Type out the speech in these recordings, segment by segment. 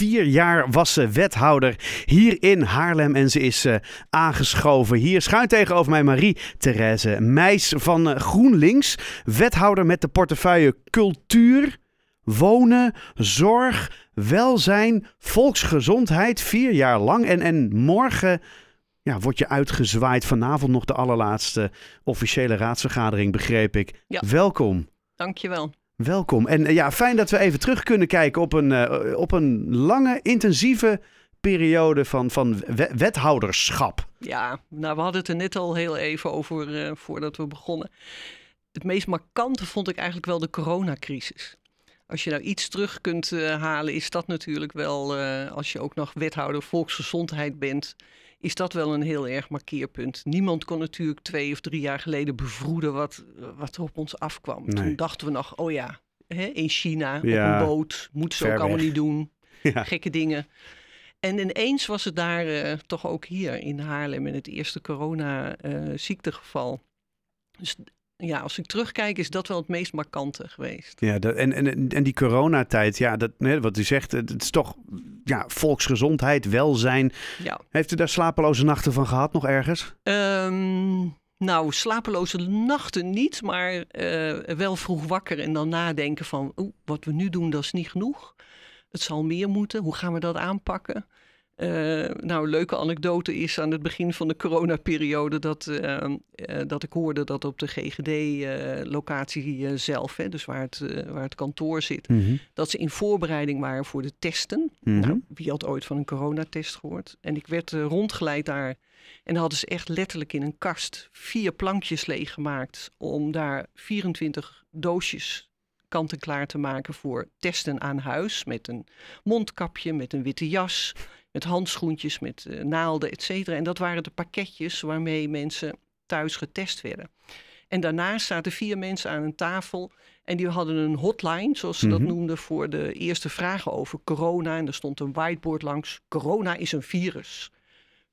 vier jaar was ze wethouder hier in Haarlem. En ze is uh, aangeschoven. Hier schuin tegenover mij Marie-Therese Meijs van uh, GroenLinks. Wethouder met de portefeuille cultuur, wonen, zorg, welzijn, volksgezondheid. Vier jaar lang. En, en morgen ja, word je uitgezwaaid. Vanavond nog de allerlaatste officiële raadsvergadering, begreep ik. Ja. Welkom. Dankjewel. Welkom. En uh, ja, fijn dat we even terug kunnen kijken op een, uh, op een lange, intensieve periode van, van wethouderschap. Ja, nou, we hadden het er net al heel even over uh, voordat we begonnen. Het meest markante vond ik eigenlijk wel de coronacrisis. Als je nou iets terug kunt halen, is dat natuurlijk wel, als je ook nog wethouder volksgezondheid bent, is dat wel een heel erg markeerpunt. Niemand kon natuurlijk twee of drie jaar geleden bevroeden wat, wat er op ons afkwam. Nee. Toen dachten we nog, oh ja, hè, in China, ja, op een boot, moeten ze ook allemaal niet doen. Ja. Gekke dingen. En ineens was het daar uh, toch ook hier in Haarlem in het eerste corona-ziektegeval. Dus ja, als ik terugkijk, is dat wel het meest markante geweest. Ja, dat, en, en, en die coronatijd, ja, dat, wat u zegt, het is toch ja, volksgezondheid, welzijn. Ja. Heeft u daar slapeloze nachten van gehad, nog ergens? Um, nou, slapeloze nachten niet, maar uh, wel vroeg wakker en dan nadenken van, oeh, wat we nu doen, dat is niet genoeg. Het zal meer moeten. Hoe gaan we dat aanpakken? Uh, nou, een leuke anekdote is aan het begin van de coronaperiode dat, uh, uh, dat ik hoorde dat op de GGD-locatie zelf, hè, dus waar het, waar het kantoor zit, mm -hmm. dat ze in voorbereiding waren voor de testen. Mm -hmm. nou, wie had ooit van een coronatest gehoord? En ik werd rondgeleid daar en hadden ze echt letterlijk in een kast vier plankjes leeggemaakt om daar 24 doosjes kant-en-klaar te maken voor testen aan huis met een mondkapje, met een witte jas met handschoentjes, met uh, naalden, et cetera. En dat waren de pakketjes waarmee mensen thuis getest werden. En daarnaast zaten vier mensen aan een tafel en die hadden een hotline, zoals ze mm -hmm. dat noemden, voor de eerste vragen over corona. En er stond een whiteboard langs. Corona is een virus.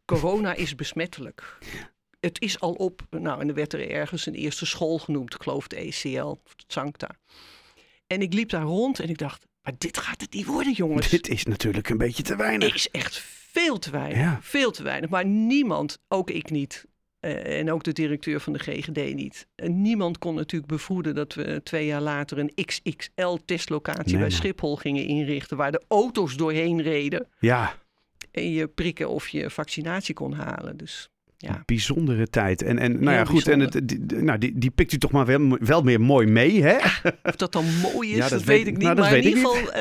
Corona is besmettelijk. Het is al op. Nou, en er werd er ergens een eerste school genoemd, ik geloof de ECL, of de Sancta. En ik liep daar rond en ik dacht, maar dit gaat het niet worden, jongens. Dit is natuurlijk een beetje te weinig. Is echt veel te weinig. Ja. Veel te weinig. Maar niemand, ook ik niet, uh, en ook de directeur van de GGD niet. Uh, niemand kon natuurlijk bevroeden dat we twee jaar later een XXL-testlocatie nee, bij Schiphol gingen inrichten. Waar de auto's doorheen reden. Ja. En je prikken of je vaccinatie kon halen. Dus ja. Bijzondere tijd. En, en nou ja, goed. Bijzonder. En het, die, nou, die, die pikt u toch maar wel, wel meer mooi mee, hè? Of dat dan mooi is, dat, dat, weet ik niet. Nou, maar in ieder geval,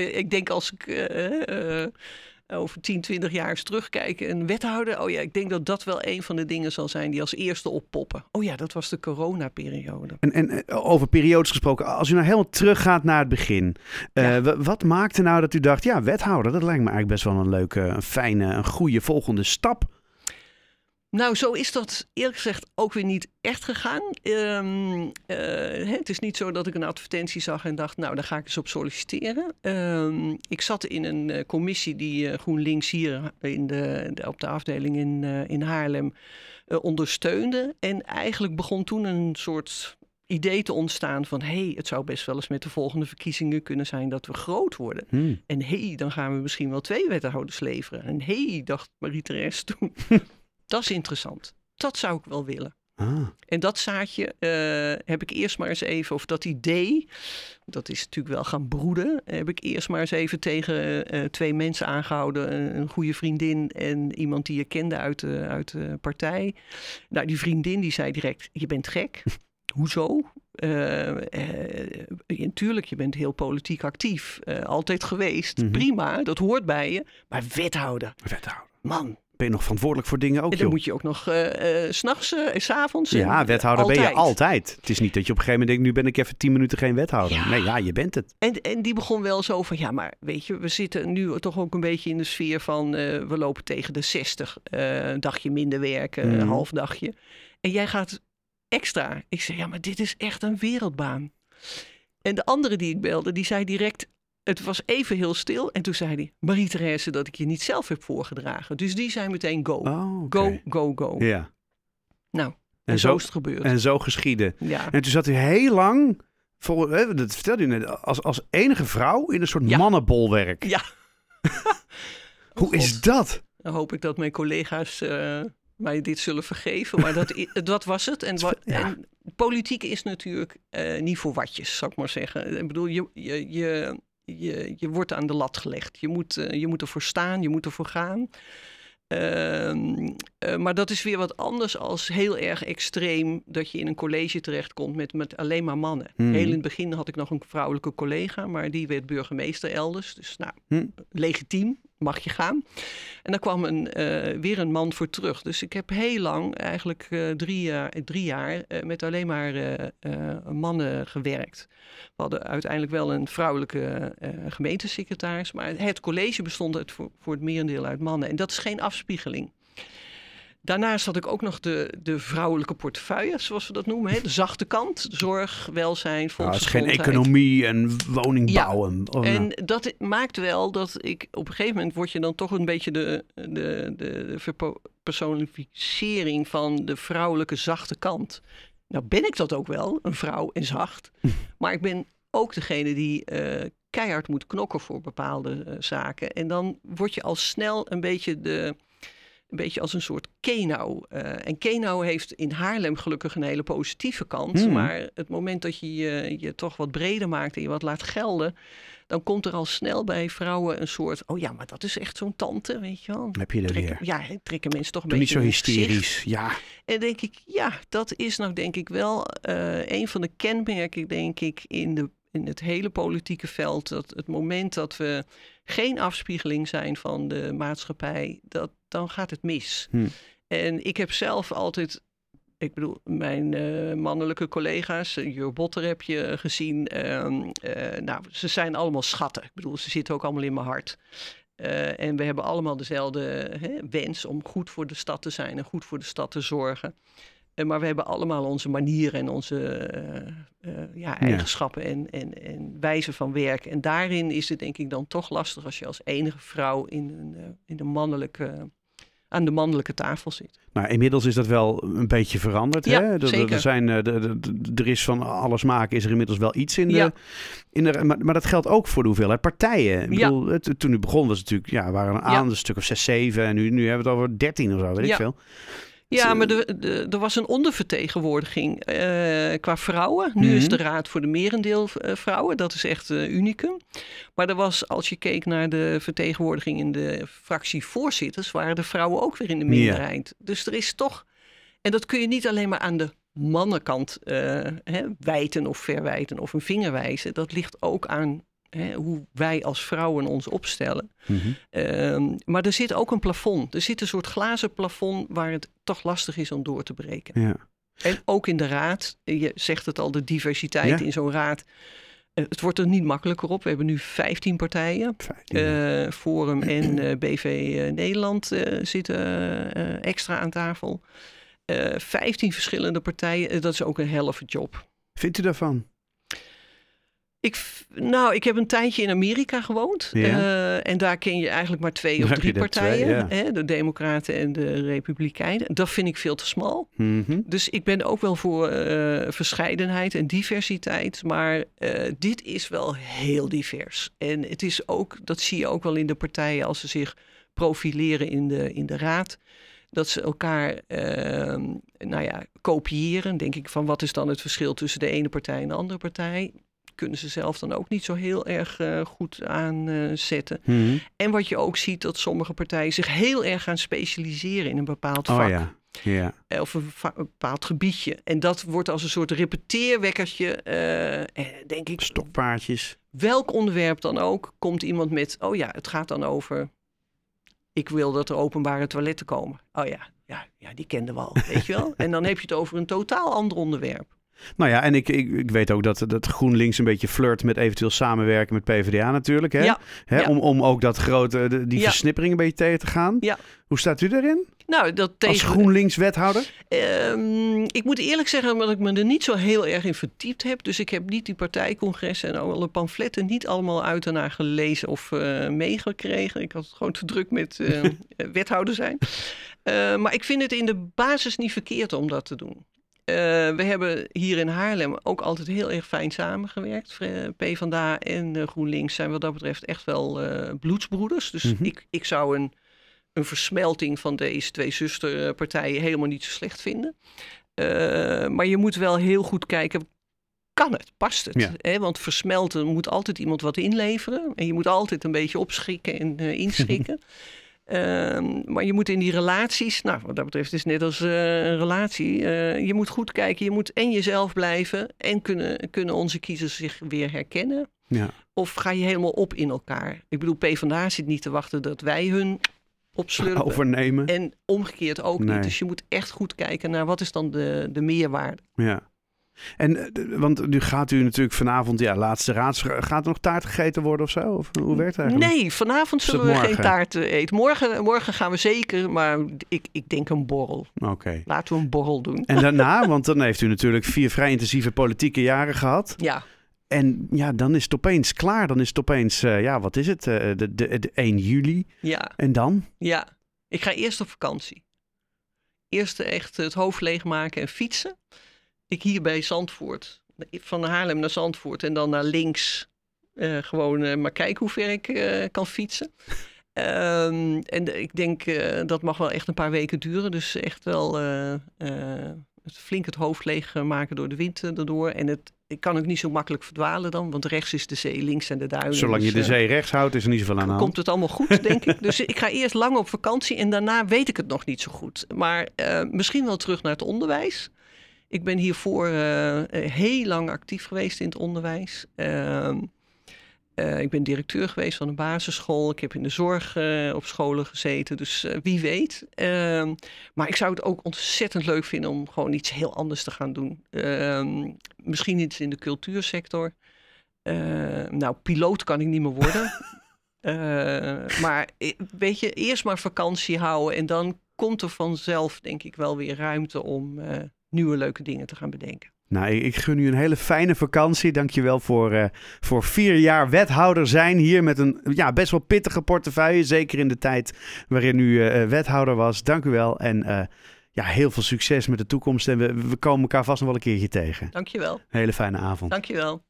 uh, ik denk als ik uh, over 10, 20 jaar eens terugkijken, een wethouder. Oh ja, ik denk dat dat wel een van de dingen zal zijn die als eerste oppoppen. Oh ja, dat was de coronaperiode. En, en over periodes gesproken, als u nou helemaal teruggaat naar het begin. Ja. Uh, wat maakte nou dat u dacht, ja, wethouder, dat lijkt me eigenlijk best wel een leuke, een fijne, een goede volgende stap. Nou, zo is dat eerlijk gezegd ook weer niet echt gegaan. Um, uh, het is niet zo dat ik een advertentie zag en dacht, nou, daar ga ik eens op solliciteren. Um, ik zat in een uh, commissie die uh, GroenLinks hier in de, de, op de afdeling in, in Haarlem ondersteunde. En eigenlijk begon toen een soort idee te ontstaan van... hé, hey, het zou best wel eens met de volgende verkiezingen kunnen zijn dat we groot worden. Hmm. En hé, hey, dan gaan we misschien wel twee wethouders leveren. En hé, hey, dacht Marie-Therese toen... Dat is interessant. Dat zou ik wel willen. Ah. En dat zaadje uh, heb ik eerst maar eens even, of dat idee, dat is natuurlijk wel gaan broeden, heb ik eerst maar eens even tegen uh, twee mensen aangehouden. Een, een, goede vriendin en iemand die je kende uit de, uit de partij. Nou, die vriendin die zei direct, je bent gek. Hoezo? Uh, natuurlijk, je bent heel politiek actief. altijd geweest. Mm -hmm. Prima, dat hoort bij je. Maar wethouder. Wethouder. Man, ben je nog verantwoordelijk voor dingen ook, En dan moet je ook nog uh, uh, s'nachts en uh, s'avonds. Ja, wethouder altijd. ben je altijd. Het is niet dat je op een gegeven moment denkt, nu ben ik even tien minuten geen wethouder. Ja. Nee, ja, je bent het. En, en die begon wel zo van, ja, maar weet je, we zitten nu toch ook een beetje in de sfeer van, we lopen tegen de 60. een dagje minder werken, mm. een half dagje. En jij gaat extra. Ik zei, ja, maar dit is echt een wereldbaan. En de andere die ik belde, die zei direct, het was even heel stil. En toen zei hij, Marie-Therese, dat ik je niet zelf heb voorgedragen. Dus die zei meteen go. Oh, okay. Go, go, go. Ja. Nou, en, en zo, zo, is het gebeurd. En zo geschieden. Ja. En toen zat hij heel lang, voor, dat vertelde u net, als, als enige vrouw in een soort ja. mannenbolwerk. Ja. Hoe is dat? Dan hoop ik dat mijn collega's uh, mij dit zullen vergeven. Maar dat, dat was het. En, en politiek is natuurlijk uh, niet voor watjes, zou ik maar zeggen. Ik bedoel, je, je, je, je, je wordt aan de lat gelegd. Je moet, uh, je moet ervoor staan, je moet ervoor gaan. Ehm, uh, maar dat is weer wat anders als heel erg extreem dat je in een college terechtkomt met, met alleen maar mannen. Hmm. Heel in het begin had ik nog een vrouwelijke collega, maar die werd burgemeester elders. Dus nou, Hmm. legitiem, mag je gaan. En daar kwam een, uh, weer een man voor terug. Dus ik heb heel lang, eigenlijk uh, drie jaar, jaar uh, met alleen maar mannen gewerkt. We hadden uiteindelijk wel een vrouwelijke gemeentesecretaris, maar het college bestond voor, voor het merendeel uit mannen. En dat is geen afspiegeling. Daarnaast had ik ook nog de, de vrouwelijke portefeuille, zoals we dat noemen. Hè? De zachte kant, zorg, welzijn, volksgezondheid. Ja, het is geen economie en woningbouw. Ja. Oh, en dat maakt wel dat ik op een gegeven moment word je dan toch een beetje de, de, de, de personificering van de vrouwelijke zachte kant. Nou ben ik dat ook wel, een vrouw en zacht. maar ik ben ook degene die uh, keihard moet knokken voor bepaalde uh, zaken. En dan word je al snel een beetje de een beetje als een soort Kenau. Uh, en Kenau heeft in Haarlem gelukkig een hele positieve kant. Hmm. Maar het moment dat je, je je toch wat breder maakt en je wat laat gelden, dan komt er al snel bij vrouwen een soort, oh ja, maar dat is echt zo'n tante, weet je wel. Heb je er weer. Ja, trekken mensen toch een Doe niet beetje zo hysterisch, ja. En denk ik, ja, dat is nou denk ik wel uh, een van de kenmerken, denk ik, in de in het hele politieke veld, dat het moment dat we geen afspiegeling zijn van de maatschappij, dat, dan gaat het mis. Hm. En ik heb zelf altijd, ik bedoel, mijn uh, mannelijke collega's, uh, Jur Botter heb je gezien, uh, nou, ze zijn allemaal schatten. Ik bedoel, ze zitten ook allemaal in mijn hart. En we hebben allemaal dezelfde hè, wens om goed voor de stad te zijn en goed voor de stad te zorgen. Uh, maar we hebben allemaal onze manieren en onze uh, ja, eigenschappen ja. En, en, en wijze van werk. En daarin is het denk ik dan toch lastig als je als enige vrouw in een, in de mannelijke, aan de mannelijke tafel zit. Nou, inmiddels is dat wel een beetje veranderd. Ja, hè? Er, zeker. Er, zijn, er, er is van alles maken, is er inmiddels wel iets in de. Ja. In de maar, maar dat geldt ook voor de hoeveelheid partijen. Ik bedoel, het, toen u begon was het natuurlijk, ja, waren een aan een stuk of zes, zeven. En nu, nu hebben we het over dertien of zo, weet Ja. ik veel. Ja, maar de, de, er was een ondervertegenwoordiging eh, qua vrouwen. Nu Mhm. is de raad voor de merendeel eh, vrouwen. Dat is echt uh, unicum. Maar er was, als je keek naar de vertegenwoordiging in de fractievoorzitters... waren de vrouwen ook weer in de minderheid. Dus er is toch... En dat kun je niet alleen maar aan de mannenkant hè, wijten of verwijten of een vinger wijzen. Dat ligt ook aan hè, hoe wij als vrouwen ons opstellen. Mhm. Um, maar er zit ook een plafond. Er zit een soort glazen plafond waar het toch lastig is om door te breken. Ja. En ook in de raad, je zegt het al, de diversiteit Ja. in zo'n raad. Uh, het wordt er niet makkelijker op. We hebben nu 15 partijen. 15. Uh, Forum en uh, BV Nederland uh, zitten extra aan tafel. 15 verschillende partijen, dat is ook een helft job. Vindt u daarvan? Ik, nou, ik heb een tijdje in Amerika gewoond. Ja. Uh, en daar ken je eigenlijk maar twee of drie je partijen. twee, ja. hè, de Democraten en de Republikeinen. Dat vind ik veel te smal. Mhm. Dus ik ben ook wel voor uh, verscheidenheid en diversiteit. Maar uh, dit is wel heel divers. En het is ook, dat zie je ook wel in de partijen als ze zich profileren in de, in de raad dat ze elkaar uh, nou ja, kopiëren. Denk ik van wat is dan het verschil tussen de ene partij en de andere partij? Kunnen ze zelf dan ook niet zo heel erg uh, goed aanzetten. Mm -hmm. En wat je ook ziet, dat sommige partijen zich heel erg gaan specialiseren in een bepaald vak. Oh, ja. Ja. Of een, een, bepaald gebiedje. En dat wordt als een soort repeteerwekkertje, uh, denk ik. Stokpaardjes. Welk onderwerp dan ook, komt iemand met, oh ja, het gaat dan over ik wil dat er openbare toiletten komen. Oh ja, ja, ja die kenden we al, weet je wel. En dan heb je het over een totaal ander onderwerp. Nou ja, en ik, ik, ik weet ook dat, dat GroenLinks een beetje flirt met eventueel samenwerken met PvdA natuurlijk. Hè? Ja, hè? ja. Om, om ook dat grote, de, die Ja. versnippering een beetje tegen te gaan. Hoe staat u daarin? Nou, dat tegen... Als GroenLinks-wethouder? Ehm, ik moet eerlijk zeggen dat ik me er niet zo heel erg in verdiept heb. Dus ik heb niet die partijcongressen en alle pamfletten niet allemaal uit en naar gelezen of uh, meegekregen. Ik had het gewoon te druk met uh, wethouder zijn. Uh, maar ik vind het in de basis niet verkeerd om dat te doen. We hebben hier in Haarlem ook altijd heel erg fijn samengewerkt. PvdA en GroenLinks zijn wat dat betreft echt wel bloedsbroeders. Dus mhm. ik, ik zou een, een versmelting van deze twee zusterpartijen helemaal niet zo slecht vinden. maar je moet wel heel goed kijken, kan het? Past het? Ja. Want versmelten moet altijd iemand wat inleveren. En je moet altijd een beetje opschrikken en uh, inschikken. Ehm, maar je moet in die relaties, nou wat dat betreft is het net als uh, een relatie. Uh, je moet goed kijken, je moet en jezelf blijven en kunnen, kunnen onze kiezers zich weer herkennen. Ja. Of ga je helemaal op in elkaar? Ik bedoel, PvdA zit niet te wachten dat wij hun opslurpen. Overnemen. En omgekeerd ook niet. Dus je moet echt goed kijken naar wat is dan de, de meerwaarde. Ja. En, eh, want nu gaat u natuurlijk vanavond, ja, laatste raads. Gaat er nog taart gegeten worden of zo? Of hoe werkt het eigenlijk? Nee, vanavond zullen we geen taart eh, eten. Morgen, morgen gaan we zeker, maar ik, ik denk een borrel. Oké. Laten we een borrel doen. En daarna, want dan heeft u natuurlijk vier vrij intensieve politieke jaren gehad. Ja. En ja, dan is het opeens klaar. Dan is het opeens, uh, ja, wat is het? de, de, de 1 juli. Ja. En dan? Ja, ik ga eerst op vakantie. Eerst echt het hoofd leegmaken en fietsen ik hier bij Zandvoort, van Haarlem naar Zandvoort en dan naar links, uh, gewoon uh, maar kijken hoe ver ik uh, kan fietsen. Um, en ik denk dat mag wel echt een paar weken duren. Dus echt wel flink het hoofd leeg maken door de wind erdoor. En het, ik kan ook niet zo makkelijk verdwalen dan, want rechts is de zee, links zijn de duinen. Zolang je dus, de zee rechts houdt, is er niet zoveel aan de hand. Komt het allemaal goed, denk ik. Dus ik ga eerst lang op vakantie en daarna weet ik het nog niet zo goed. Maar misschien wel terug naar het onderwijs. Ik ben hiervoor uh, heel lang actief geweest in het onderwijs. Uh, uh, ik ben directeur geweest van een basisschool. Ik heb in de zorg op scholen gezeten. Dus wie weet. Ehm, maar ik zou het ook ontzettend leuk vinden om gewoon iets heel anders te gaan doen. Ehm, misschien iets in de cultuursector. nou, piloot kan ik niet meer worden. maar weet je, eerst maar vakantie houden en dan komt er vanzelf, denk ik, wel weer ruimte om nieuwe leuke dingen te gaan bedenken. Nou, ik gun u een hele fijne vakantie. Dankjewel voor, uh, voor vier jaar wethouder zijn hier met een ja, best wel pittige portefeuille. Zeker in de tijd waarin u uh, wethouder was. Dank u wel en uh, ja, heel veel succes met de toekomst. En we, we komen elkaar vast nog wel een keertje tegen. Dankjewel. Hele fijne avond. Dankjewel.